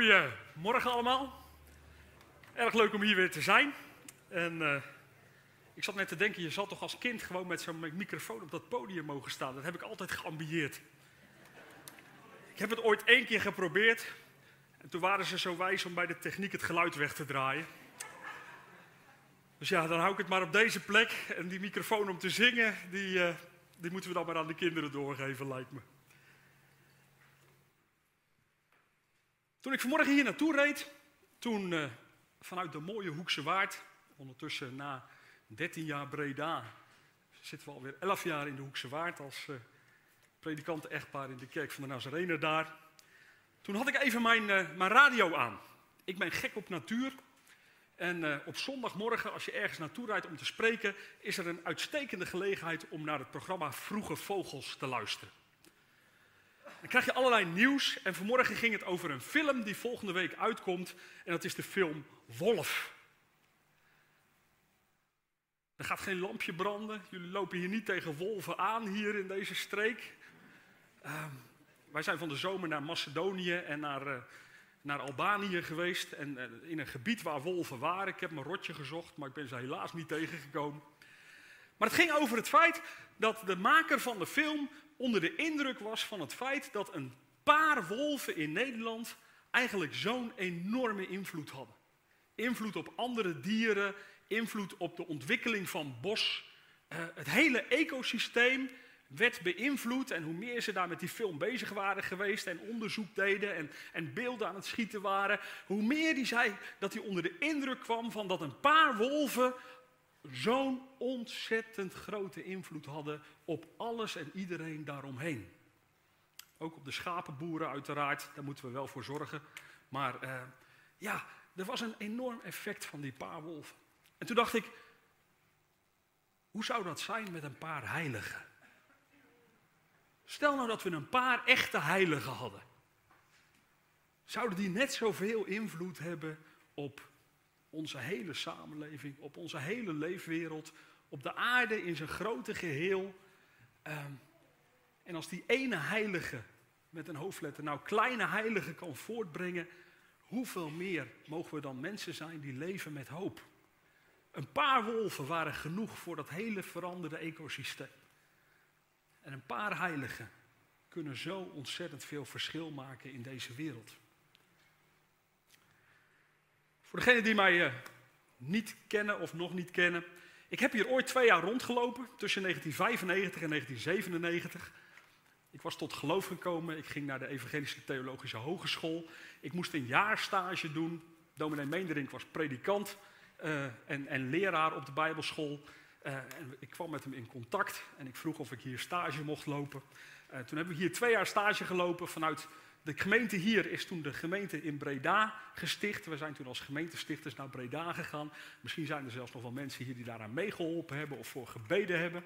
Goedemorgen allemaal. Erg leuk om hier weer te zijn. En eh, ik zat net te denken, je zal toch als kind gewoon met zo'n microfoon op dat podium mogen staan. Dat heb ik altijd geambieerd. Ik heb het ooit één keer geprobeerd. En toen waren ze zo wijs om bij de techniek het geluid weg te draaien. Dus ja, dan hou ik het maar op deze plek. En die microfoon om te zingen, die, eh, die moeten we dan maar aan de kinderen doorgeven, lijkt me. Toen ik vanmorgen hier naartoe reed, toen uh, vanuit de mooie Hoekse Waard, ondertussen na 13 jaar Breda, zitten we alweer 11 jaar in de Hoekse Waard als uh, predikant-echtpaar in de kerk van de Nazarener daar. Toen had ik even mijn, uh, mijn radio aan. Ik ben gek op natuur. En op zondagmorgen, als je ergens naartoe rijdt om te spreken, is er een uitstekende gelegenheid om naar het programma Vroege Vogels te luisteren. Dan krijg je allerlei nieuws. En vanmorgen ging het over een film die volgende week uitkomt. En dat is de film Wolf. Er gaat geen lampje branden. Jullie lopen hier niet tegen wolven aan hier in deze streek. Uh, wij zijn van de zomer naar Macedonië en naar, uh, naar Albanië geweest. En uh, in een gebied waar wolven waren. Ik heb mijn rotje gezocht, maar ik ben ze helaas niet tegengekomen. Maar het ging over het feit dat de maker van de film onder de indruk was van het feit dat een paar wolven in Nederland eigenlijk zo'n enorme invloed hadden. Invloed op andere dieren, invloed op de ontwikkeling van bos. Uh, het hele ecosysteem werd beïnvloed en hoe meer ze daar met die film bezig waren geweest en onderzoek deden en, en beelden aan het schieten waren, hoe meer die zei dat hij onder de indruk kwam van dat een paar wolven zo'n ontzettend grote invloed hadden op alles en iedereen daaromheen. Ook op de schapenboeren uiteraard, daar moeten we wel voor zorgen. Maar uh, ja, er was een enorm effect van die paar wolven. En toen dacht ik, hoe zou dat zijn met een paar heiligen? Stel nou dat we een paar echte heiligen hadden. Zouden die net zoveel invloed hebben op onze hele samenleving, op onze hele leefwereld, op de aarde in zijn grote geheel. Um, en als die ene heilige met een hoofdletter nou kleine heilige kan voortbrengen, hoeveel meer mogen we dan mensen zijn die leven met hoop? Een paar wolven waren genoeg voor dat hele veranderde ecosysteem. En een paar heiligen kunnen zo ontzettend veel verschil maken in deze wereld. Voor degenen die mij uh, niet kennen of nog niet kennen. Ik heb hier ooit twee jaar rondgelopen, tussen 1995 en 1997. Ik was tot geloof gekomen, ik ging naar de Evangelische Theologische Hogeschool. Ik moest een jaar stage doen. Dominee Meenderink was predikant uh, en, en, leraar op de Bijbelschool. Uh, en ik kwam met hem in contact en ik vroeg of ik hier stage mocht lopen. toen hebben we hier twee jaar stage gelopen vanuit de gemeente hier is toen de gemeente in Breda gesticht. We zijn toen als gemeentestichters naar Breda gegaan. Misschien zijn er zelfs nog wel mensen hier die daaraan meegeholpen hebben of voor gebeden hebben.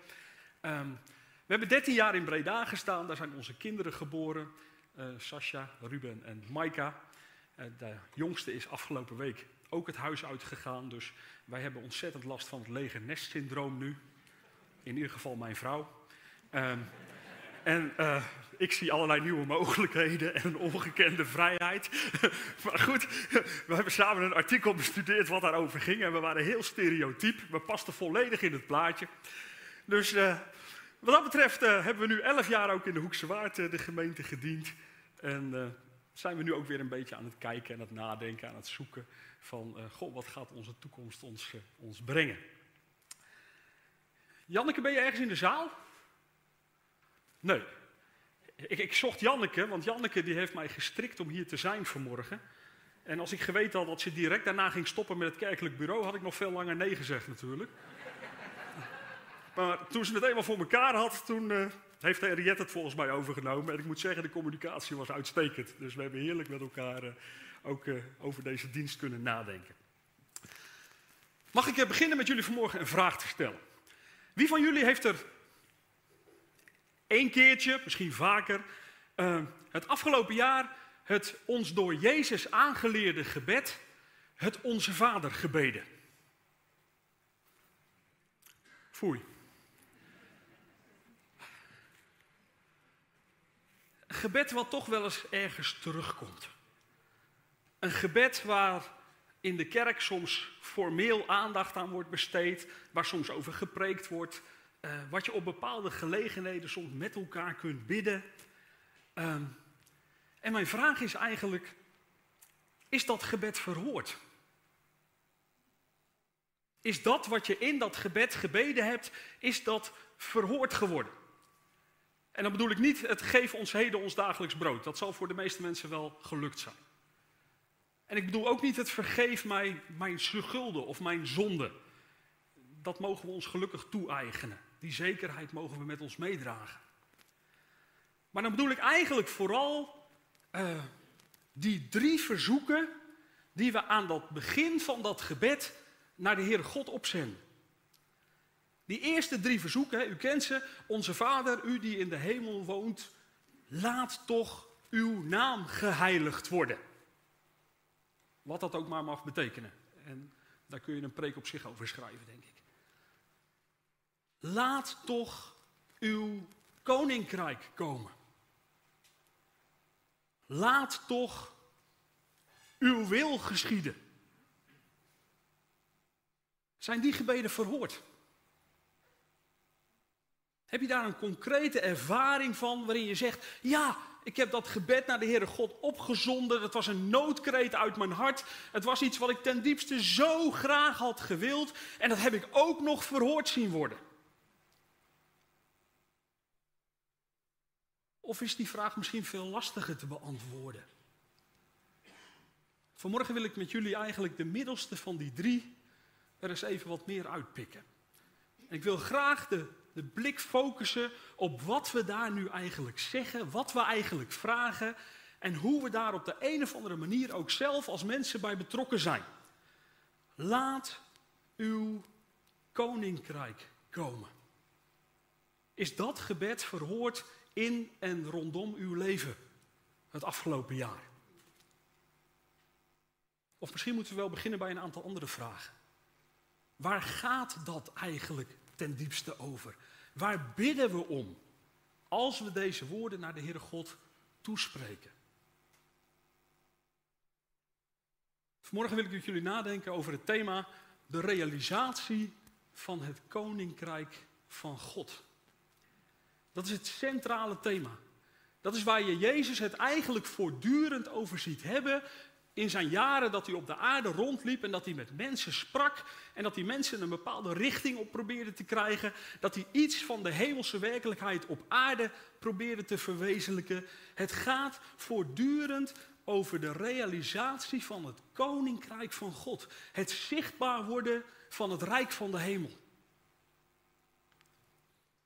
Um, we hebben 13 jaar in Breda gestaan. Daar zijn onze kinderen geboren. Uh, Sascha, Ruben en Maika. Uh, de jongste is afgelopen week ook het huis uitgegaan. Dus wij hebben ontzettend last van het lege nest-syndroom nu. In ieder geval mijn vrouw. Um, en uh, ik zie allerlei nieuwe mogelijkheden en een ongekende vrijheid. maar goed, we hebben samen een artikel bestudeerd wat daarover ging. En we waren heel stereotyp. We pasten volledig in het plaatje. Dus uh, wat dat betreft uh, hebben we nu elf jaar ook in de Hoekse Waard de gemeente gediend. En zijn we nu ook weer een beetje aan het kijken en het nadenken, aan het zoeken van... goh, wat gaat onze toekomst ons, ons brengen? Janneke, ben je ergens in de zaal? Nee. Ik, ik, zocht Janneke, want Janneke die heeft mij gestrikt om hier te zijn vanmorgen. En als ik geweten had dat ze direct daarna ging stoppen met het kerkelijk bureau, had ik nog veel langer nee gezegd natuurlijk. maar toen ze het eenmaal voor elkaar had, toen uh, heeft Henriette het volgens mij overgenomen. En ik moet zeggen, de communicatie was uitstekend. Dus we hebben heerlijk met elkaar uh, ook uh, over deze dienst kunnen nadenken. Mag ik beginnen met jullie vanmorgen een vraag te stellen? Wie van jullie heeft er Eén keertje, misschien vaker, uh, het afgelopen jaar het ons door Jezus aangeleerde gebed, het Onze Vader gebeden. Foei. Gebed wat toch wel eens ergens terugkomt. Een gebed waar in de kerk soms formeel aandacht aan wordt besteed, waar soms over gepreekt wordt, uh, wat je op bepaalde gelegenheden soms met elkaar kunt bidden. Uh, en mijn vraag is eigenlijk, is dat gebed verhoord? Is dat wat je in dat gebed gebeden hebt, is dat verhoord geworden? En dan bedoel ik niet het geef ons heden ons dagelijks brood. Dat zal voor de meeste mensen wel gelukt zijn. En ik bedoel ook niet het vergeef mij mijn schulden of mijn zonde. Dat mogen we ons gelukkig toe-eigenen. Die zekerheid mogen we met ons meedragen. Maar dan bedoel ik eigenlijk vooral uh, die drie verzoeken die we aan dat begin van dat gebed naar de Heere God opzenden. Die eerste drie verzoeken, u kent ze. Onze Vader, u die in de hemel woont, laat toch uw naam geheiligd worden. Wat dat ook maar mag betekenen. En daar kun je een preek op zich over schrijven, denk ik. Laat toch uw koninkrijk komen. Laat toch uw wil geschieden. Zijn die gebeden verhoord? Heb je daar een concrete ervaring van waarin je zegt: Ja, ik heb dat gebed naar de Heere God opgezonden. Het was een noodkreet uit mijn hart. Het was iets wat ik ten diepste zo graag had gewild. En dat heb ik ook nog verhoord zien worden. Of is die vraag misschien veel lastiger te beantwoorden? Vanmorgen wil ik met jullie eigenlijk de middelste van die drie er eens even wat meer uitpikken. En ik wil graag de, de blik focussen op wat we daar nu eigenlijk zeggen, wat we eigenlijk vragen en hoe we daar op de een of andere manier ook zelf als mensen bij betrokken zijn. Laat uw koninkrijk komen. Is dat gebed verhoord in en rondom uw leven het afgelopen jaar? Of misschien moeten we wel beginnen bij een aantal andere vragen. Waar gaat dat eigenlijk ten diepste over? Waar bidden we om als we deze woorden naar de Heere God toespreken? Vanmorgen wil ik met jullie nadenken over het thema de realisatie van het koninkrijk van God. Dat is het centrale thema. Dat is waar je Jezus het eigenlijk voortdurend over ziet hebben in zijn jaren dat hij op de aarde rondliep en dat hij met mensen sprak en dat hij mensen een bepaalde richting op probeerde te krijgen, dat hij iets van de hemelse werkelijkheid op aarde probeerde te verwezenlijken. Het gaat voortdurend over de realisatie van het koninkrijk van God, het zichtbaar worden van het rijk van de hemel.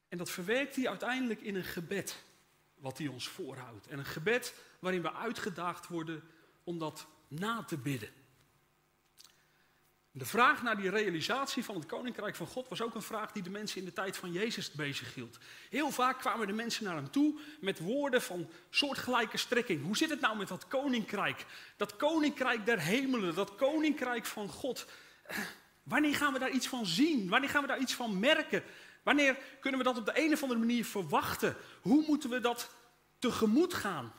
En dat verwerkt hij uiteindelijk in een gebed, wat hij ons voorhoudt. En een gebed waarin we uitgedaagd worden om dat na te bidden. De vraag naar die realisatie van het koninkrijk van God was ook een vraag die de mensen in de tijd van Jezus bezighield. Heel vaak kwamen de mensen naar hem toe met woorden van soortgelijke strekking. Hoe zit het nou met dat koninkrijk? Dat koninkrijk der hemelen, dat koninkrijk van God. Wanneer gaan we daar iets van zien? Wanneer gaan we daar iets van merken? Wanneer kunnen we dat op de een of andere manier verwachten? Hoe moeten we dat tegemoet gaan?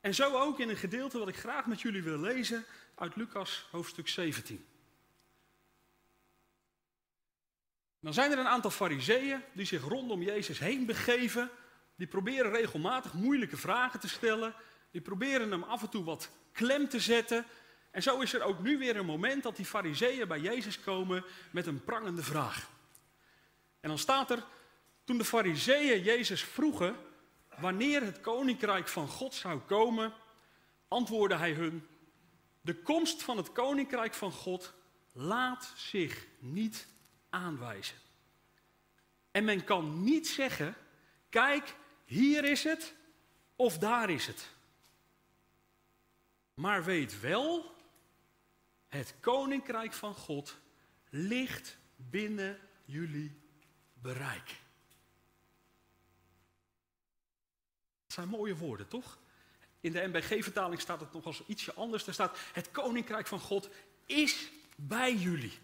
En zo ook in een gedeelte wat ik graag met jullie wil lezen uit Lucas hoofdstuk 17. Dan zijn er een aantal fariseeën die zich rondom Jezus heen begeven. Die proberen regelmatig moeilijke vragen te stellen. Die proberen hem af en toe wat klem te zetten. En zo is er ook nu weer een moment dat die fariseeën bij Jezus komen met een prangende vraag. En dan staat er, toen de fariseeën Jezus vroegen wanneer het koninkrijk van God zou komen, antwoordde hij hun: De komst van het koninkrijk van God laat zich niet aanwijzen. En men kan niet zeggen: Kijk, hier is het of daar is het. Maar weet wel, het koninkrijk van God ligt binnen jullie bereik. Dat zijn mooie woorden, toch? In de NBG-vertaling staat het nog als ietsje anders. Er staat: Het koninkrijk van God is bij jullie.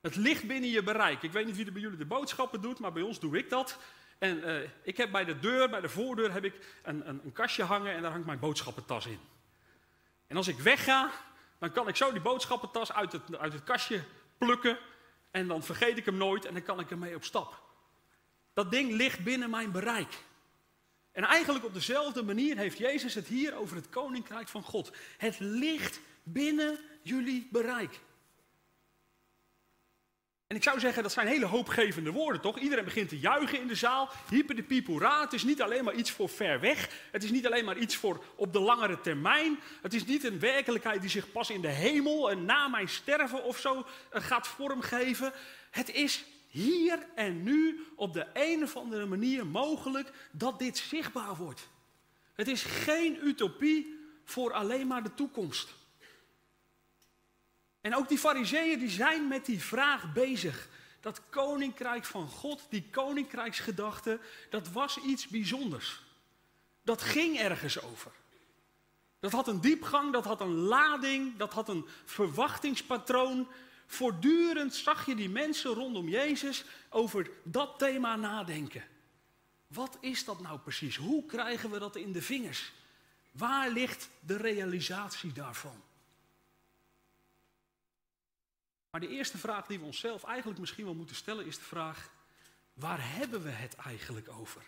Het ligt binnen je bereik. Ik weet niet wie er bij jullie de boodschappen doet, maar bij ons doe ik dat. En eh, ik heb bij de deur, bij de voordeur, heb ik een, een, een kastje hangen en daar hangt mijn boodschappentas in. En als ik wegga, dan kan ik zo die boodschappentas uit het, uit het kastje plukken. En dan vergeet ik hem nooit en dan kan ik ermee op stap. Dat ding ligt binnen mijn bereik. En eigenlijk op dezelfde manier heeft Jezus het hier over het koninkrijk van God. Het ligt binnen jullie bereik. En ik zou zeggen, dat zijn hele hoopgevende woorden, toch? Iedereen begint te juichen in de zaal. Hyper de pipoera. Het is niet alleen maar iets voor ver weg. Het is niet alleen maar iets voor op de langere termijn. Het is niet een werkelijkheid die zich pas in de hemel en na mijn sterven of zo eh, gaat vormgeven. Het is hier en nu op de een of andere manier mogelijk dat dit zichtbaar wordt. Het is geen utopie voor alleen maar de toekomst. En ook die fariseeën die zijn met die vraag bezig. Dat koninkrijk van God, die koninkrijksgedachte, dat was iets bijzonders. Dat ging ergens over. Dat had een diepgang, dat had een lading, dat had een verwachtingspatroon. Voortdurend zag je die mensen rondom Jezus over dat thema nadenken. Wat is dat nou precies? Hoe krijgen we dat in de vingers? Waar ligt de realisatie daarvan? Maar de eerste vraag die we onszelf eigenlijk misschien wel moeten stellen is de vraag, waar hebben we het eigenlijk over?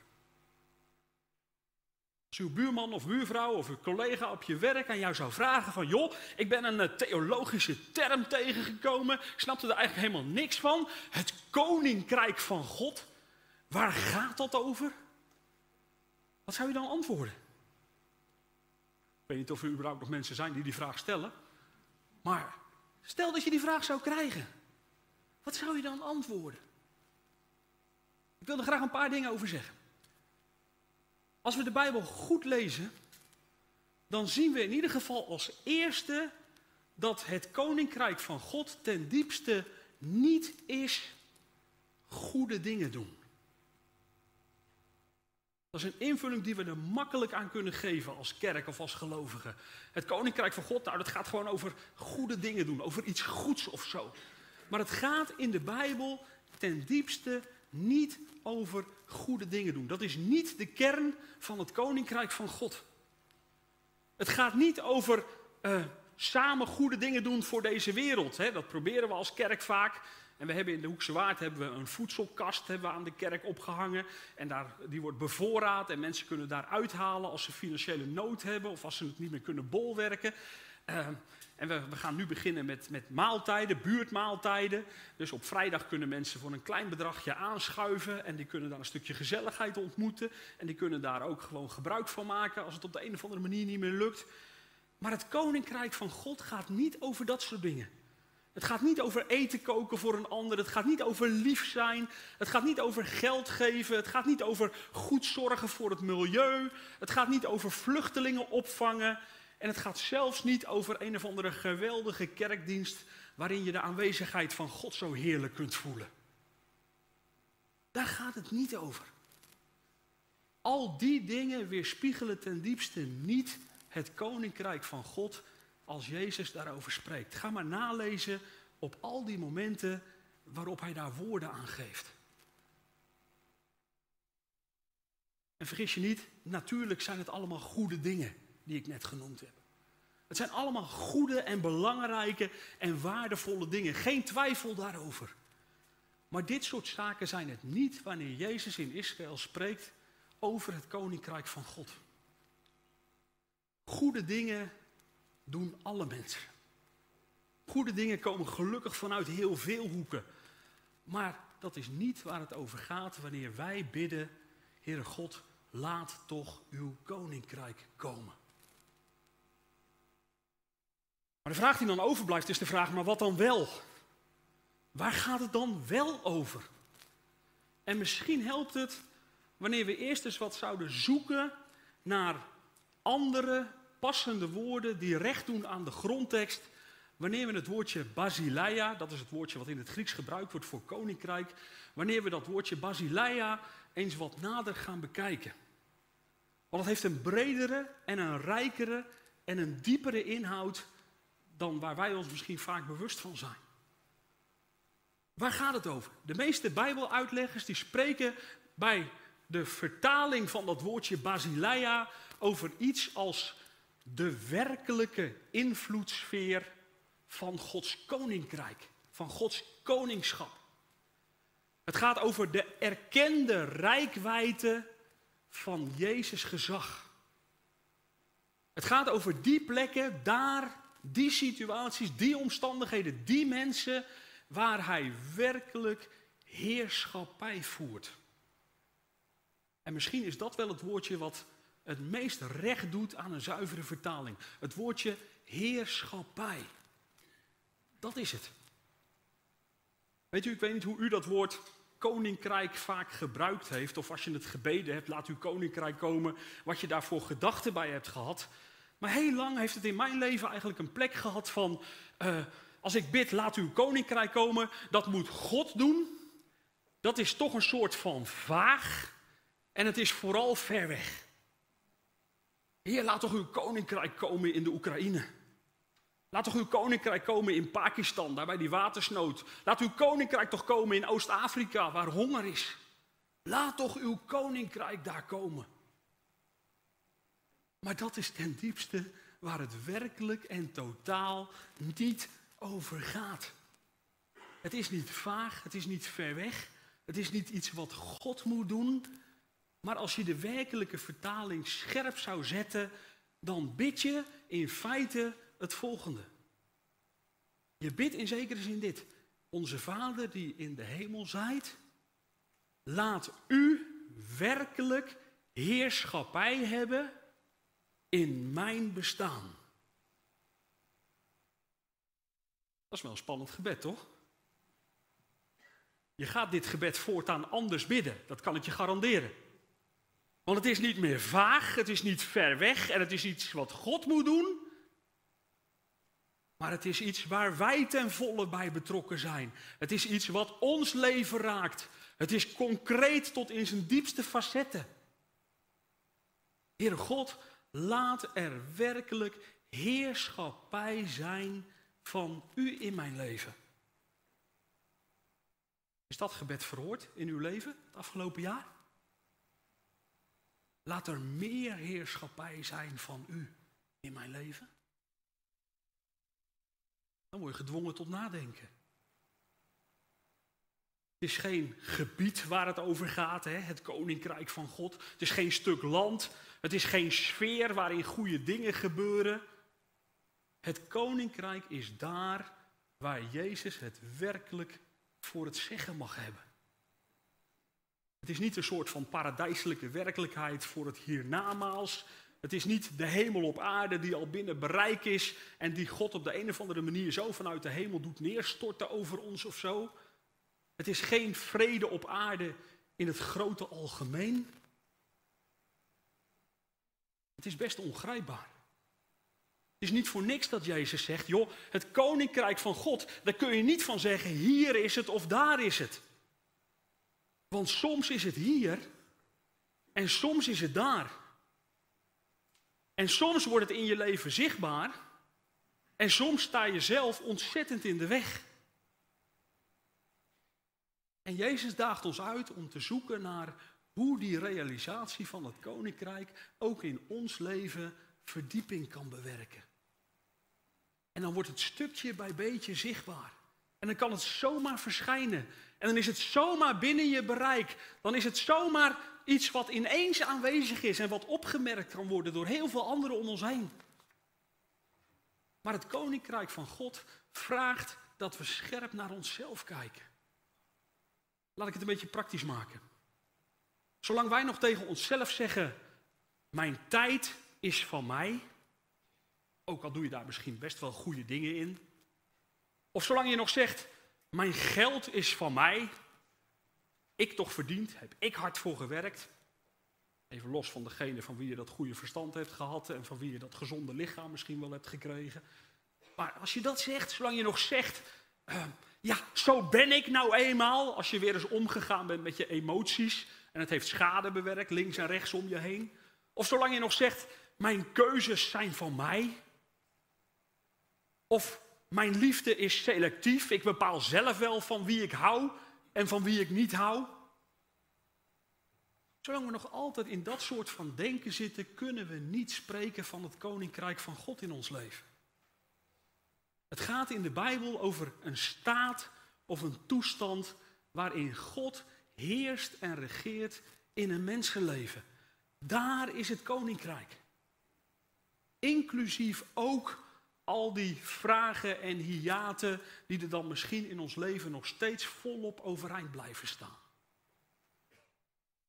Als uw buurman of buurvrouw of uw collega op je werk aan jou zou vragen van, joh, ik ben een eh, theologische term tegengekomen, ik snapte er eigenlijk helemaal niks van. Het koninkrijk van God, waar gaat dat over? Wat zou je dan antwoorden? Ik weet niet of er überhaupt nog mensen zijn die die vraag stellen, maar Stel dat je die vraag zou krijgen. Wat zou je dan antwoorden? Ik wil er graag een paar dingen over zeggen. Als we de Bijbel goed lezen, dan zien we in ieder geval als eerste dat het koninkrijk van God ten diepste niet is goede dingen doen. Dat is een invulling die we er makkelijk aan kunnen geven als kerk of als gelovigen. Het koninkrijk van God, nou, dat gaat gewoon over goede dingen doen, over iets goeds of zo. Maar het gaat in de Bijbel ten diepste niet over goede dingen doen. Dat is niet de kern van het koninkrijk van God. Het gaat niet over uh, samen goede dingen doen voor deze wereld. Hè. Dat proberen we als kerk vaak. En we hebben in de Hoekse Waard hebben we een voedselkast hebben we aan de kerk opgehangen. En daar, die wordt bevoorraad en mensen kunnen daar uithalen als ze financiële nood hebben of als ze het niet meer kunnen bolwerken. Uh, en we, we, gaan nu beginnen met, met maaltijden, buurtmaaltijden. Dus op vrijdag kunnen mensen voor een klein bedragje aanschuiven. En die kunnen daar een stukje gezelligheid ontmoeten. En die kunnen daar ook gewoon gebruik van maken als het op de een of andere manier niet meer lukt. Maar het koninkrijk van God gaat niet over dat soort dingen. Het gaat niet over eten koken voor een ander. Het gaat niet over lief zijn. Het gaat niet over geld geven. Het gaat niet over goed zorgen voor het milieu. Het gaat niet over vluchtelingen opvangen. En het gaat zelfs niet over een of andere geweldige kerkdienst waarin je de aanwezigheid van God zo heerlijk kunt voelen. Daar gaat het niet over. Al die dingen weerspiegelen ten diepste niet het koninkrijk van God als Jezus daarover spreekt. Ga maar nalezen op al die momenten waarop hij daar woorden aan geeft. En vergis je niet, natuurlijk zijn het allemaal goede dingen die ik net genoemd heb. Het zijn allemaal goede en belangrijke en waardevolle dingen. Geen twijfel daarover. Maar dit soort zaken zijn het niet wanneer Jezus in Israël spreekt over het koninkrijk van God. Goede dingen doen alle mensen. Goede dingen komen gelukkig vanuit heel veel hoeken. Maar dat is niet waar het over gaat wanneer wij bidden, Heere God, laat toch uw koninkrijk komen. Maar de vraag die dan overblijft is de vraag, maar wat dan wel? Waar gaat het dan wel over? En misschien helpt het wanneer we eerst eens wat zouden zoeken naar andere passende woorden die recht doen aan de grondtekst. Wanneer we het woordje basileia, dat is het woordje wat in het Grieks gebruikt wordt voor koninkrijk, wanneer we dat woordje basileia eens wat nader gaan bekijken. Want het heeft een bredere en een rijkere en een diepere inhoud dan waar wij ons misschien vaak bewust van zijn. Waar gaat het over? De meeste Bijbeluitleggers die spreken bij de vertaling van dat woordje Basileia over iets als de werkelijke invloedssfeer van Gods koninkrijk, van Gods koningschap. Het gaat over de erkende rijkwijde van Jezus gezag. Het gaat over die plekken, daar, die situaties, die omstandigheden, die mensen waar hij werkelijk heerschappij voert. En misschien is dat wel het woordje wat het meest recht doet aan een zuivere vertaling. Het woordje heerschappij. Dat is het. Weet u, ik weet niet hoe u dat woord koninkrijk vaak gebruikt heeft, of als je het gebeden hebt, laat uw koninkrijk komen, wat je daarvoor gedachten bij hebt gehad. Maar heel lang heeft het in mijn leven eigenlijk een plek gehad van, uh, als ik bid, laat uw koninkrijk komen, dat moet God doen. Dat is toch een soort van vaag en het is vooral ver weg. Heer, laat toch uw koninkrijk komen in de Oekraïne. Laat toch uw koninkrijk komen in Pakistan, daar bij die watersnood. Laat uw koninkrijk toch komen in Oost-Afrika, waar honger is. Laat toch uw koninkrijk daar komen. Maar dat is ten diepste waar het werkelijk en totaal niet over gaat. Het is niet vaag, het is niet ver weg, het is niet iets wat God moet doen. Maar als je de werkelijke vertaling scherp zou zetten, dan bid je in feite het volgende. Je bidt in zekere zin dit. Onze Vader die in de hemel zijt, laat u werkelijk heerschappij hebben in mijn bestaan. Dat is wel een spannend gebed, toch? Je gaat dit gebed voortaan anders bidden, dat kan ik je garanderen. Want het is niet meer vaag, het is niet ver weg en het is iets wat God moet doen. Maar het is iets waar wij ten volle bij betrokken zijn. Het is iets wat ons leven raakt. Het is concreet tot in zijn diepste facetten. Heere God, laat er werkelijk heerschappij zijn van U in mijn leven. Is dat gebed verhoord in uw leven het afgelopen jaar? Laat er meer heerschappij zijn van U in mijn leven. Dan word je gedwongen tot nadenken. Het is geen gebied waar het over gaat, hè? het koninkrijk van God. Het is geen stuk land. Het is geen sfeer waarin goede dingen gebeuren. Het koninkrijk is daar waar Jezus het werkelijk voor het zeggen mag hebben. Het is niet een soort van paradijselijke werkelijkheid voor het hiernamaals. Het is niet de hemel op aarde die al binnen bereik is en die God op de een of andere manier zo vanuit de hemel doet neerstorten over ons of zo. Het is geen vrede op aarde in het grote algemeen. Het is best ongrijpbaar. Het is niet voor niks dat Jezus zegt, joh, het koninkrijk van God, daar kun je niet van zeggen, hier is het of daar is het. Want soms is het hier en soms is het daar. En soms wordt het in je leven zichtbaar en soms sta je zelf ontzettend in de weg. En Jezus daagt ons uit om te zoeken naar hoe die realisatie van het koninkrijk ook in ons leven verdieping kan bewerken. En dan wordt het stukje bij beetje zichtbaar. En dan kan het zomaar verschijnen. En dan is het zomaar binnen je bereik. Dan is het zomaar iets wat ineens aanwezig is en wat opgemerkt kan worden door heel veel anderen om ons heen. Maar het koninkrijk van God vraagt dat we scherp naar onszelf kijken. Laat ik het een beetje praktisch maken. Zolang wij nog tegen onszelf zeggen: Mijn tijd is van mij. Ook al doe je daar misschien best wel goede dingen in. Of zolang je nog zegt: Mijn geld is van mij. Ik toch verdiend, heb ik hard voor gewerkt. Even los van degene van wie je dat goede verstand hebt gehad en van wie je dat gezonde lichaam misschien wel hebt gekregen. Maar als je dat zegt, zolang je nog zegt, uh, ja, zo ben ik nou eenmaal, als je weer eens omgegaan bent met je emoties en het heeft schade bewerkt links en rechts om je heen. Of zolang je nog zegt, mijn keuzes zijn van mij. Of mijn liefde is selectief, ik bepaal zelf wel van wie ik hou en van wie ik niet hou. Zolang we nog altijd in dat soort van denken zitten, kunnen we niet spreken van het koninkrijk van God in ons leven. Het gaat in de Bijbel over een staat of een toestand waarin God heerst en regeert in een mensenleven. Daar is het koninkrijk. Inclusief ook al die vragen en hiaten die er dan misschien in ons leven nog steeds volop overeind blijven staan.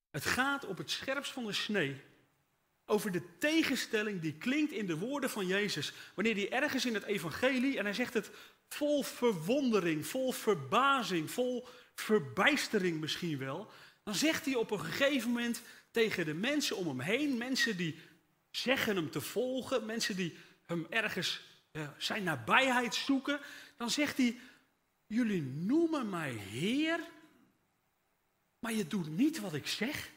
Het gaat op het scherpst van de snee over de tegenstelling die klinkt in de woorden van Jezus. Wanneer hij ergens in het evangelie, en hij zegt het vol verwondering, vol verbazing, vol verbijstering misschien wel. Dan zegt hij op een gegeven moment tegen de mensen om hem heen, mensen die zeggen hem te volgen, mensen die hem ergens zijn nabijheid zoeken. Dan zegt hij, jullie noemen mij Heer, maar je doet niet wat ik zeg.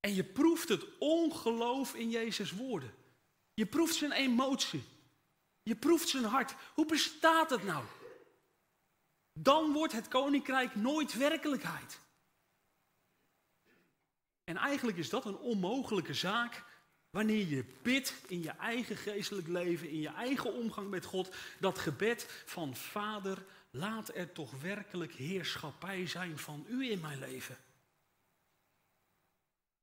En je proeft het ongeloof in Jezus' woorden. Je proeft zijn emotie. Je proeft zijn hart. Hoe bestaat het nou? Dan wordt het koninkrijk nooit werkelijkheid. En eigenlijk is dat een onmogelijke zaak wanneer je bidt in je eigen geestelijk leven, in je eigen omgang met God, dat gebed van Vader, laat er toch werkelijk heerschappij zijn van U in mijn leven.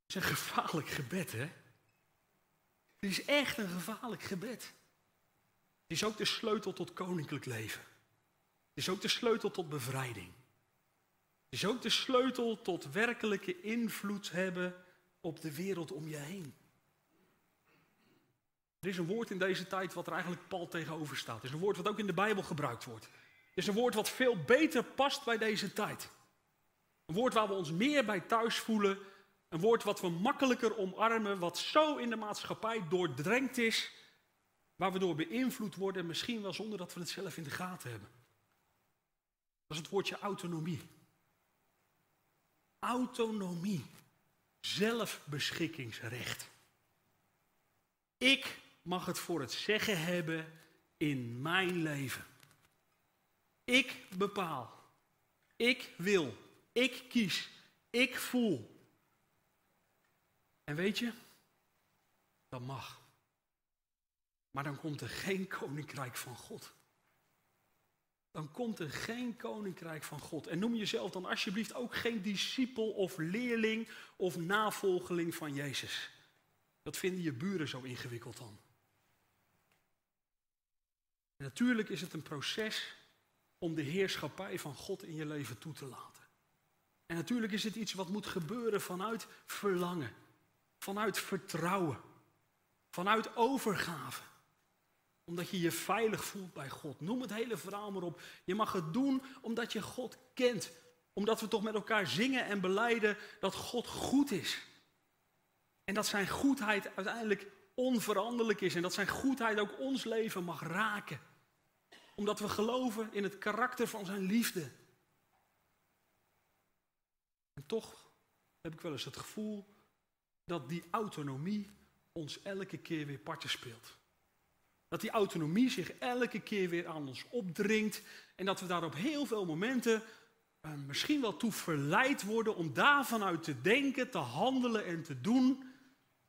Het is een gevaarlijk gebed, hè? Het is echt een gevaarlijk gebed. Het is ook de sleutel tot koninklijk leven. Het is ook de sleutel tot bevrijding. Het is ook de sleutel tot werkelijke invloed hebben op de wereld om je heen. Er is een woord in deze tijd wat er eigenlijk pal tegenover staat. Het is een woord wat ook in de Bijbel gebruikt wordt. Het is een woord wat veel beter past bij deze tijd. Een woord waar we ons meer bij thuis voelen. Een woord wat we makkelijker omarmen, wat zo in de maatschappij doordrenkt is, waar we door beïnvloed worden, misschien wel zonder dat we het zelf in de gaten hebben. Dat is het woordje autonomie. Autonomie. Zelfbeschikkingsrecht. Ik mag het voor het zeggen hebben in mijn leven. Ik bepaal. Ik wil. Ik kies. Ik voel. En weet je, dat mag. Maar dan komt er geen koninkrijk van God. Dan komt er geen koninkrijk van God. En noem jezelf dan alsjeblieft ook geen discipel of leerling of navolgeling van Jezus. Dat vinden je buren zo ingewikkeld dan. En natuurlijk is het een proces om de heerschappij van God in je leven toe te laten. En natuurlijk is het iets wat moet gebeuren vanuit verlangen, vanuit vertrouwen, vanuit overgave. Omdat je je veilig voelt bij God. Noem het hele verhaal maar op. Je mag het doen omdat je God kent. Omdat we toch met elkaar zingen en beleiden dat God goed is. En dat zijn goedheid uiteindelijk onveranderlijk is. En dat zijn goedheid ook ons leven mag raken omdat we geloven in het karakter van zijn liefde. En toch heb ik wel eens het gevoel dat die autonomie ons elke keer weer partje speelt. Dat die autonomie zich elke keer weer aan ons opdringt en dat we daar op heel veel momenten uh, misschien wel toe verleid worden om daarvan uit te denken, te handelen en te doen,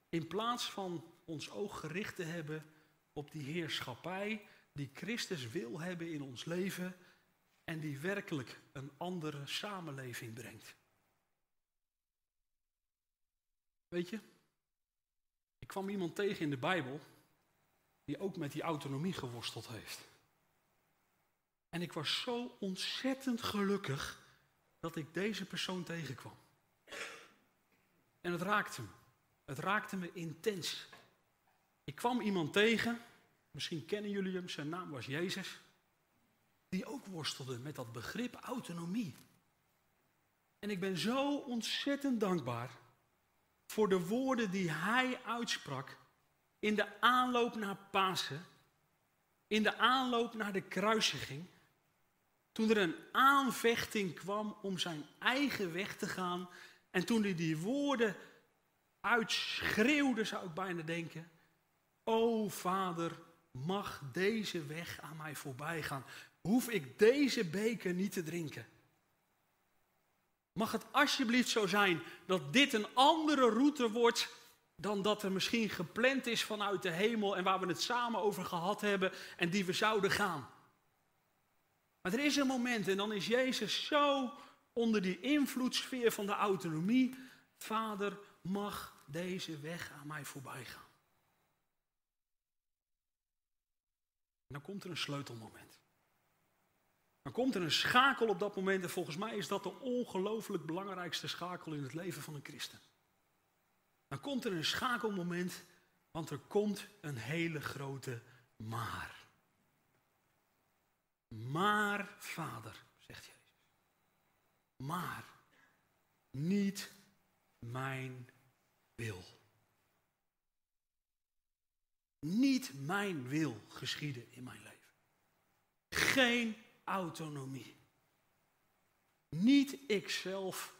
in plaats van ons oog gericht te hebben op die heerschappij die Christus wil hebben in ons leven en die werkelijk een andere samenleving brengt. Weet je, ik kwam iemand tegen in de Bijbel die ook met die autonomie geworsteld heeft. En ik was zo ontzettend gelukkig dat ik deze persoon tegenkwam. En het raakte me. Het raakte me intens. Ik kwam iemand tegen Misschien kennen jullie hem, zijn naam was Jezus. Die ook worstelde met dat begrip autonomie. En ik ben zo ontzettend dankbaar voor de woorden die hij uitsprak in de aanloop naar Pasen, in de aanloop naar de kruisiging, toen er een aanvechting kwam om zijn eigen weg te gaan en toen hij die woorden uitschreeuwde, zou ik bijna denken, O Vader, mag deze weg aan mij voorbij gaan? Hoef ik deze beker niet te drinken? Mag het alsjeblieft zo zijn dat dit een andere route wordt dan dat er misschien gepland is vanuit de hemel en waar we het samen over gehad hebben en die we zouden gaan. Maar er is een moment en dan is Jezus zo onder die invloedssfeer van de autonomie. Vader, mag deze weg aan mij voorbij gaan. En dan komt er een sleutelmoment. Dan komt er een schakel op dat moment en volgens mij is dat de ongelooflijk belangrijkste schakel in het leven van een christen. Dan komt er een schakelmoment, want er komt een hele grote maar. Maar, vader, zegt Jezus. Maar, niet mijn wil. Niet mijn wil geschieden in mijn leven. Geen autonomie. Niet ikzelf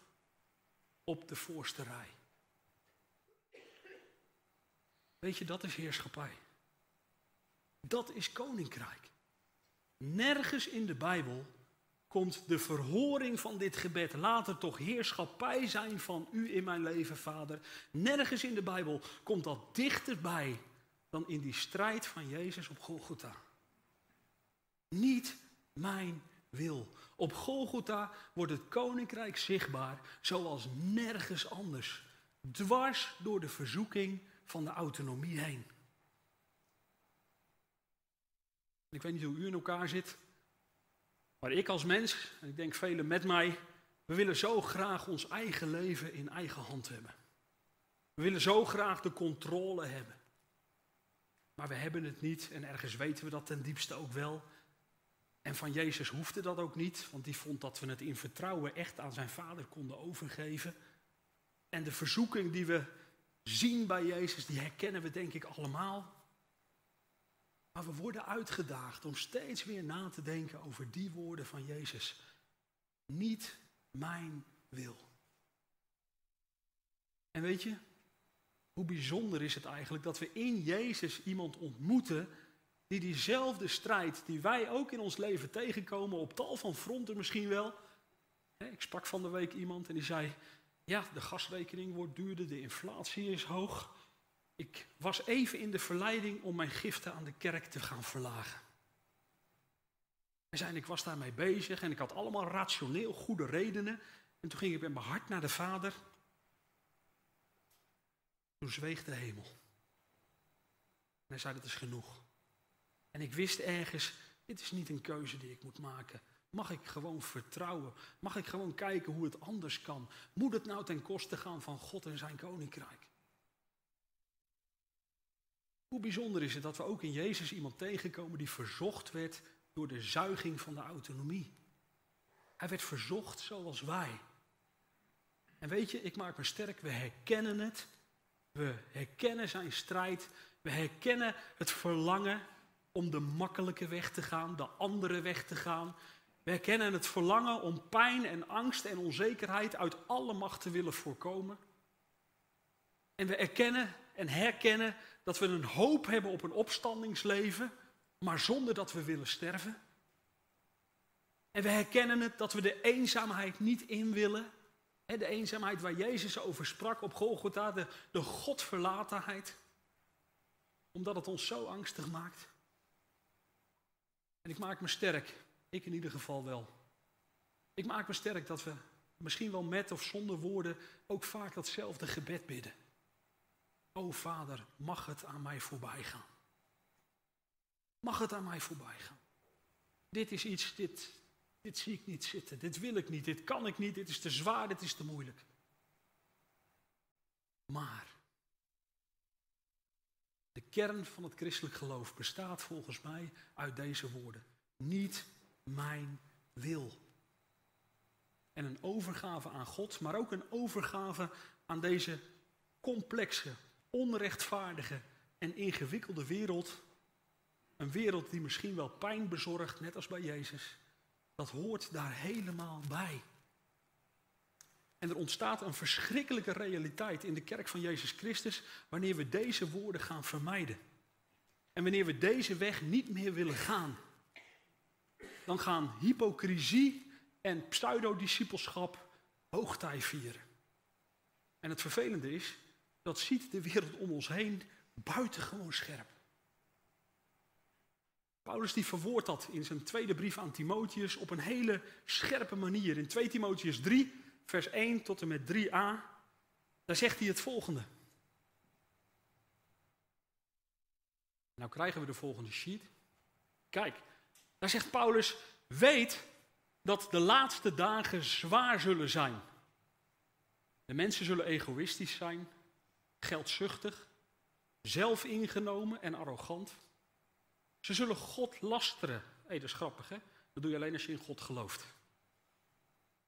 op de voorste rij. Weet je, dat is heerschappij. Dat is koninkrijk. Nergens in de Bijbel komt de verhoring van dit gebed. Laat er toch heerschappij zijn van u in mijn leven, Vader. Nergens in de Bijbel komt dat dichterbij dan in die strijd van Jezus op Golgotha. Niet mijn wil. Op Golgotha wordt het koninkrijk zichtbaar zoals nergens anders. Dwars door de verzoeking van de autonomie heen. Ik weet niet hoe u in elkaar zit, maar ik als mens, en ik denk velen met mij, we willen zo graag ons eigen leven in eigen hand hebben. We willen zo graag de controle hebben. Maar we hebben het niet en ergens weten we dat ten diepste ook wel. En van Jezus hoefde dat ook niet, want die vond dat we het in vertrouwen echt aan zijn vader konden overgeven. En de verzoeking die we zien bij Jezus, die herkennen we denk ik allemaal. Maar we worden uitgedaagd om steeds weer na te denken over die woorden van Jezus. Niet mijn wil. En weet je, hoe bijzonder is het eigenlijk dat we in Jezus iemand ontmoeten die diezelfde strijd die wij ook in ons leven tegenkomen, op tal van fronten misschien wel. Ik sprak van de week iemand en die zei, ja, de gasrekening wordt duurder, de inflatie is hoog. Ik was even in de verleiding om mijn giften aan de kerk te gaan verlagen. Hij zei, ik was daarmee bezig en ik had allemaal rationeel goede redenen. En toen ging ik met mijn hart naar de Vader. Toen zweeg de hemel. En hij zei, dat is genoeg. En ik wist ergens, dit is niet een keuze die ik moet maken. Mag ik gewoon vertrouwen? Mag ik gewoon kijken hoe het anders kan? Moet het nou ten koste gaan van God en zijn koninkrijk? Hoe bijzonder is het dat we ook in Jezus iemand tegenkomen die verzocht werd door de zuiging van de autonomie. Hij werd verzocht zoals wij. En weet je, ik maak me sterk, we herkennen het. We herkennen zijn strijd. We herkennen het verlangen om de makkelijke weg te gaan, de andere weg te gaan. We herkennen het verlangen om pijn en angst en onzekerheid uit alle macht te willen voorkomen. En we erkennen en herkennen dat we een hoop hebben op een opstandingsleven, maar zonder dat we willen sterven. En we herkennen het dat we de eenzaamheid niet in willen. De eenzaamheid waar Jezus over sprak op Golgotha, de, Godverlatenheid. Omdat het ons zo angstig maakt. En ik maak me sterk, ik in ieder geval wel. Ik maak me sterk dat we misschien wel met of zonder woorden ook vaak datzelfde gebed bidden. O Vader, mag het aan mij voorbij gaan. Mag het aan mij voorbij gaan. Dit is iets, dit, dit zie ik niet zitten. Dit wil ik niet, dit kan ik niet, dit is te zwaar, dit is te moeilijk. Maar de kern van het christelijk geloof bestaat volgens mij uit deze woorden. Niet mijn wil. En een overgave aan God, maar ook een overgave aan deze complexe, onrechtvaardige en ingewikkelde wereld. Een wereld die misschien wel pijn bezorgt, net als bij Jezus. Dat hoort daar helemaal bij. En er ontstaat een verschrikkelijke realiteit in de kerk van Jezus Christus wanneer we deze woorden gaan vermijden. En wanneer we deze weg niet meer willen gaan. Dan gaan hypocrisie en pseudodiscipelschap hoogtij vieren. En het vervelende is, dat ziet de wereld om ons heen buitengewoon scherp. Paulus die verwoordt dat in zijn tweede brief aan Timotheus op een hele scherpe manier. In 2 Timotheus 3, vers 1 tot en met 3a, daar zegt hij het volgende. Nou krijgen we de volgende sheet. Kijk, daar zegt Paulus, weet dat de laatste dagen zwaar zullen zijn. De mensen zullen egoïstisch zijn, geldzuchtig, zelfingenomen en arrogant. Ze zullen God lasteren. Hé, hey, dat is grappig hè? Dat doe je alleen als je in God gelooft.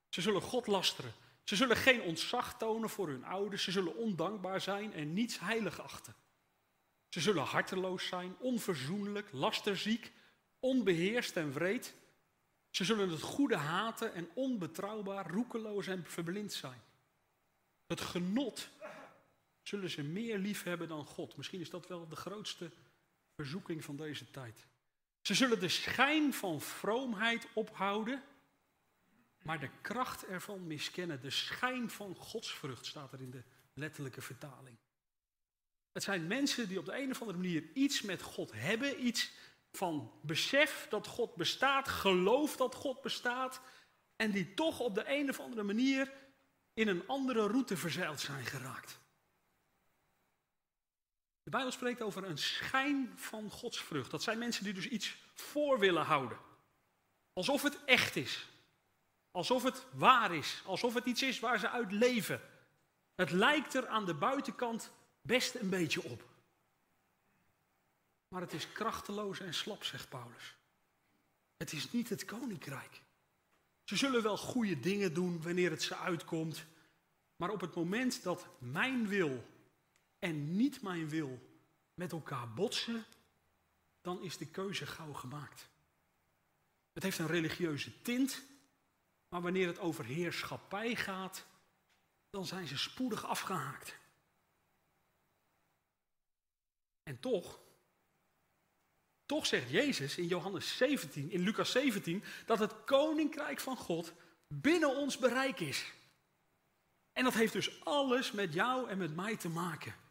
Ze zullen God lasteren. Ze zullen geen ontzag tonen voor hun ouders. Ze zullen ondankbaar zijn en niets heilig achten. Ze zullen harteloos zijn, onverzoenlijk, lasterziek, onbeheerst en wreed. Ze zullen het goede haten en onbetrouwbaar, roekeloos en verblind zijn. Het genot zullen ze meer lief hebben dan God. Misschien is dat wel de grootste verzoeking van deze tijd. Ze zullen de schijn van vroomheid ophouden, maar de kracht ervan miskennen. De schijn van godsvrucht staat er in de letterlijke vertaling. Het zijn mensen die op de een of andere manier iets met God hebben, iets van besef dat God bestaat, geloof dat God bestaat, en die toch op de een of andere manier in een andere route verzeild zijn geraakt. De Bijbel spreekt over een schijn van godsvrucht. Dat zijn mensen die dus iets voor willen houden. Alsof het echt is. Alsof het waar is. Alsof het iets is waar ze uit leven. Het lijkt er aan de buitenkant best een beetje op. Maar het is krachteloos en slap, zegt Paulus. Het is niet het koninkrijk. Ze zullen wel goede dingen doen wanneer het ze uitkomt. Maar op het moment dat mijn wil en niet mijn wil met elkaar botsen, dan is de keuze gauw gemaakt. Het heeft een religieuze tint, maar wanneer het over heerschappij gaat, dan zijn ze spoedig afgehaakt. En toch, toch zegt Jezus in Johannes 17, in Lucas 17, dat het koninkrijk van God binnen ons bereik is. En dat heeft dus alles met jou en met mij te maken.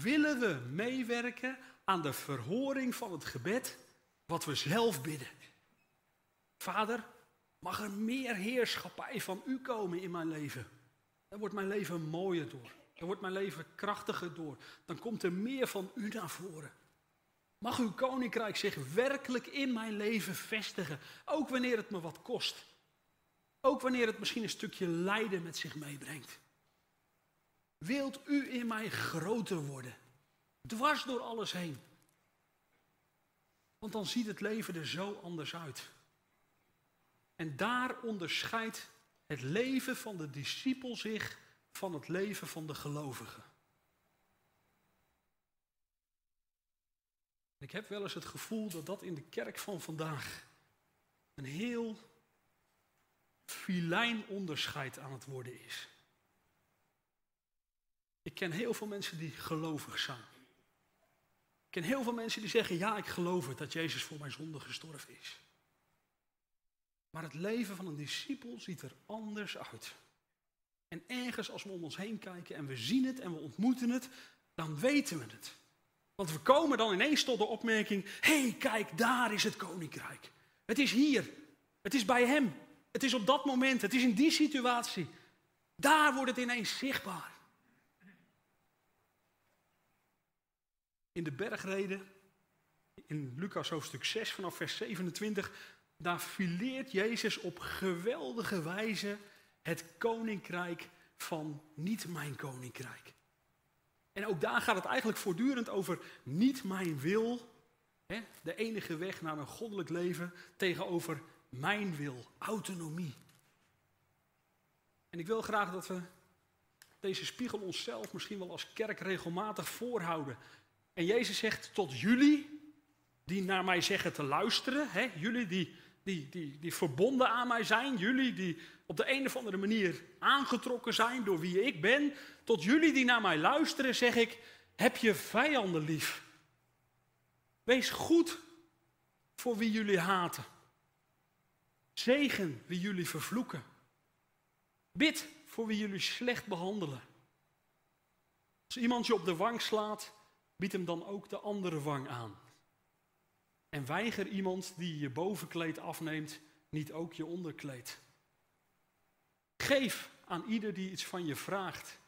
Willen we meewerken aan de verhoring van het gebed wat we zelf bidden? Vader, mag er meer heerschappij van u komen in mijn leven? Dan wordt mijn leven mooier door. Dan wordt mijn leven krachtiger door. Dan komt er meer van u naar voren. Mag uw koninkrijk zich werkelijk in mijn leven vestigen, ook wanneer het me wat kost. Ook wanneer het misschien een stukje lijden met zich meebrengt. Wilt u in mij groter worden? Dwars door alles heen. Want dan ziet het leven er zo anders uit. En daar onderscheidt het leven van de discipel zich van het leven van de gelovige. Ik heb wel eens het gevoel dat dat in de kerk van vandaag een heel filijn onderscheid aan het worden is. Ik ken heel veel mensen die gelovig zijn. Ik ken heel veel mensen die zeggen, ja, ik geloof het dat Jezus voor mijn zonde gestorven is. Maar het leven van een discipel ziet er anders uit. En ergens als we om ons heen kijken en we zien het en we ontmoeten het, dan weten we het. Want we komen dan ineens tot de opmerking, hé, hey, kijk, daar is het koninkrijk. Het is hier. Het is bij hem. Het is op dat moment. Het is in die situatie. Daar wordt het ineens zichtbaar. In de bergreden, in Lucas hoofdstuk 6 vanaf vers 27, daar fileert Jezus op geweldige wijze het koninkrijk van niet mijn koninkrijk. En ook daar gaat het eigenlijk voortdurend over niet mijn wil, hè, de enige weg naar een goddelijk leven, tegenover mijn wil, autonomie. En ik wil graag dat we deze spiegel onszelf misschien wel als kerk regelmatig voorhouden. En Jezus zegt tot jullie, die naar mij zeggen te luisteren, hè, jullie die, die, die, die verbonden aan mij zijn, jullie die op de een of andere manier aangetrokken zijn door wie ik ben, tot jullie die naar mij luisteren, zeg ik, heb je vijanden lief. Wees goed voor wie jullie haten. Zegen wie jullie vervloeken. Bid voor wie jullie slecht behandelen. Als iemand je op de wang slaat, bied hem dan ook de andere wang aan. En weiger iemand die je bovenkleed afneemt, niet ook je onderkleed. Geef aan ieder die iets van je vraagt.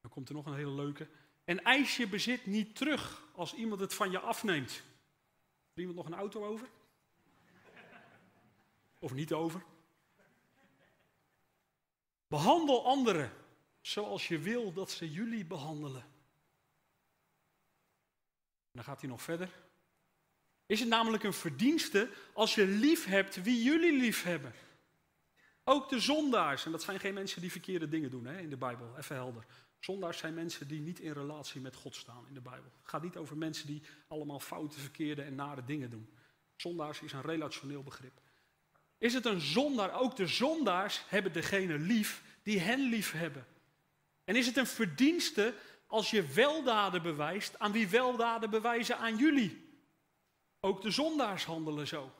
Dan komt er nog een hele leuke. En eis je bezit niet terug als iemand het van je afneemt. Heeft iemand nog een auto over? Of niet over? Behandel anderen zoals je wil dat ze jullie behandelen. Dan gaat hij nog verder. Is het namelijk een verdienste als je lief hebt wie jullie lief hebben? Ook de zondaars, en dat zijn geen mensen die verkeerde dingen doen hè, in de Bijbel, even helder. Zondaars zijn mensen die niet in relatie met God staan in de Bijbel. Het gaat niet over mensen die allemaal foute, verkeerde en nare dingen doen. Zondaars is een relationeel begrip. Is het een zondaar? Ook de zondaars hebben degene lief die hen lief hebben. En is het een verdienste als je weldaden bewijst aan wie weldaden bewijzen aan jullie? Ook de zondaars handelen zo.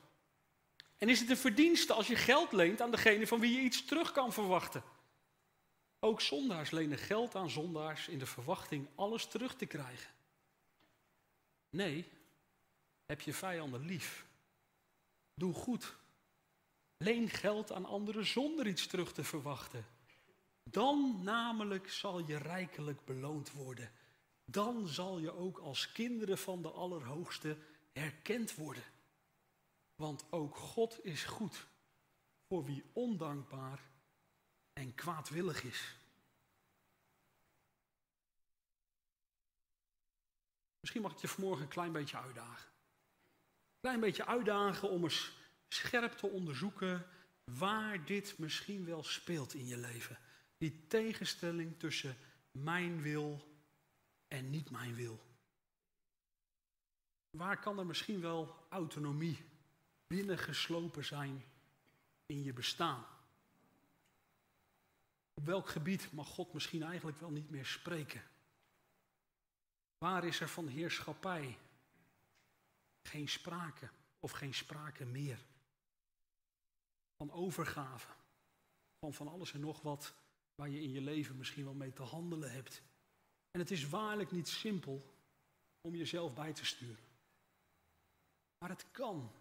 En is het een verdienste als je geld leent aan degene van wie je iets terug kan verwachten? Ook zondaars lenen geld aan zondaars in de verwachting alles terug te krijgen. Nee, heb je vijanden lief. Doe goed. Leen geld aan anderen zonder iets terug te verwachten. Dan namelijk zal je rijkelijk beloond worden. Dan zal je ook als kinderen van de Allerhoogste erkend worden. Want ook God is goed voor wie ondankbaar en kwaadwillig is. Misschien mag ik je vanmorgen een klein beetje uitdagen. Een klein beetje uitdagen om eens scherp te onderzoeken waar dit misschien wel speelt in je leven. Die tegenstelling tussen mijn wil en niet mijn wil. Waar kan er misschien wel autonomie binnengeslopen zijn in je bestaan? Op welk gebied mag God misschien eigenlijk wel niet meer spreken? Waar is er van heerschappij geen sprake of geen sprake meer? Van overgave, van van alles en nog wat waar je in je leven misschien wel mee te handelen hebt. En het is waarlijk niet simpel om jezelf bij te sturen. Maar het kan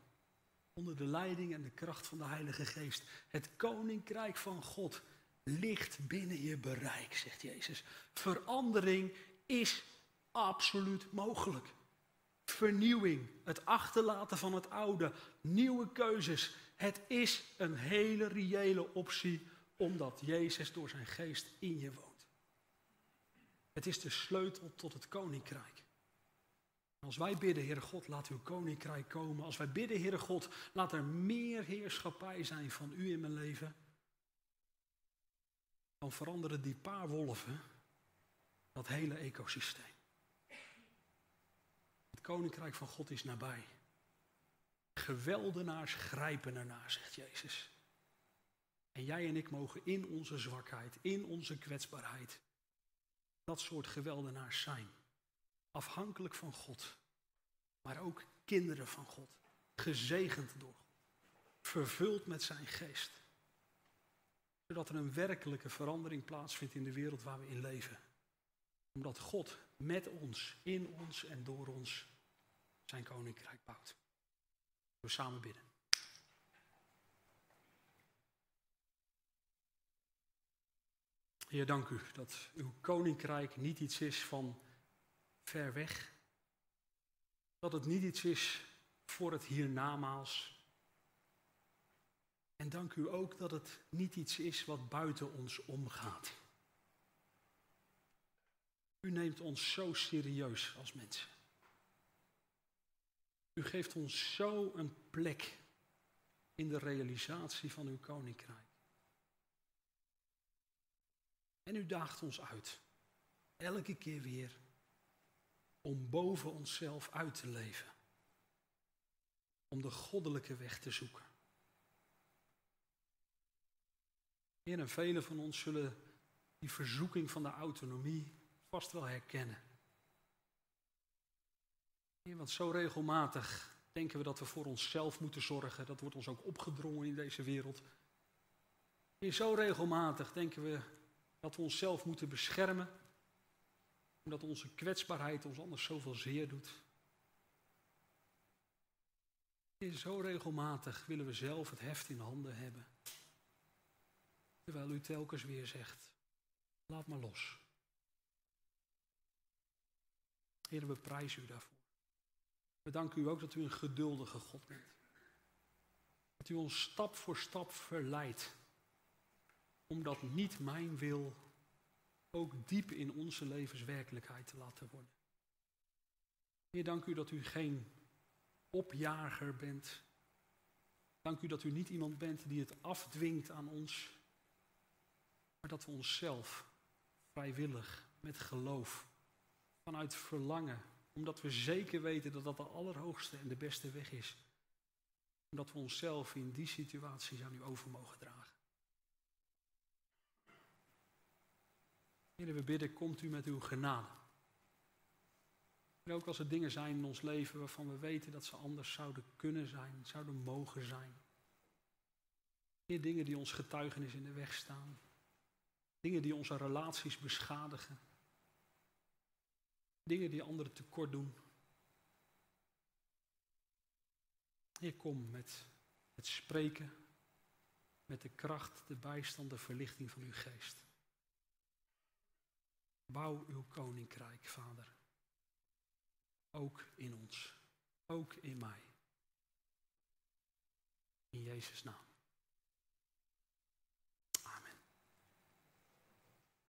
onder de leiding en de kracht van de Heilige Geest. Het koninkrijk van God ligt binnen je bereik, zegt Jezus. Verandering is absoluut mogelijk. Vernieuwing, het achterlaten van het oude, nieuwe keuzes. Het is een hele reële optie omdat Jezus door zijn geest in je woont. Het is de sleutel tot het koninkrijk. Als wij bidden, Heere God, laat uw koninkrijk komen. Als wij bidden, Heere God, laat er meer heerschappij zijn van u in mijn leven. Dan veranderen die paar wolven dat hele ecosysteem. Het koninkrijk van God is nabij. Geweldenaars grijpen ernaar, zegt Jezus. En jij en ik mogen in onze zwakheid, in onze kwetsbaarheid, dat soort geweldenaars zijn. Afhankelijk van God, maar ook kinderen van God. Gezegend door God. Vervuld met zijn geest. Zodat er een werkelijke verandering plaatsvindt in de wereld waar we in leven. Omdat God met ons, in ons en door ons zijn koninkrijk bouwt. We samen bidden. Heer, dank u dat uw koninkrijk niet iets is van ver weg. Dat het niet iets is voor het hiernamaals. En dank u ook dat het niet iets is wat buiten ons omgaat. U neemt ons zo serieus als mensen. U geeft ons zo een plek in de realisatie van uw koninkrijk. En u daagt ons uit, elke keer weer, om boven onszelf uit te leven. Om de goddelijke weg te zoeken. Heer, en velen van ons zullen die verzoeking van de autonomie vast wel herkennen. Heer, want zo regelmatig denken we dat we voor onszelf moeten zorgen. Dat wordt ons ook opgedrongen in deze wereld. Heer, zo regelmatig denken we dat we onszelf moeten beschermen, omdat onze kwetsbaarheid ons anders zoveel zeer doet. Zo regelmatig willen we zelf het heft in handen hebben. Terwijl u telkens weer zegt, laat maar los. Heer, we prijzen u daarvoor. We danken u ook dat u een geduldige God bent. Dat u ons stap voor stap verleidt. Omdat niet mijn wil ook diep in onze levenswerkelijkheid te laten worden. Heer, dank u dat u geen opjager bent. Dank u dat u niet iemand bent die het afdwingt aan ons. Maar dat we onszelf vrijwillig, met geloof, vanuit verlangen, omdat we zeker weten dat dat de allerhoogste en de beste weg is. Omdat we onszelf in die situaties aan u over mogen dragen. Heer, we bidden, komt u met uw genade. En ook als er dingen zijn in ons leven waarvan we weten dat ze anders zouden kunnen zijn, zouden mogen zijn. Heer, dingen die ons getuigenis in de weg staan. Dingen die onze relaties beschadigen. Dingen die anderen tekort doen. Heer, kom met het spreken, met de kracht, de bijstand, de verlichting van uw geest. Bouw uw koninkrijk, Vader. Ook in ons, ook in mij. In Jezus' naam.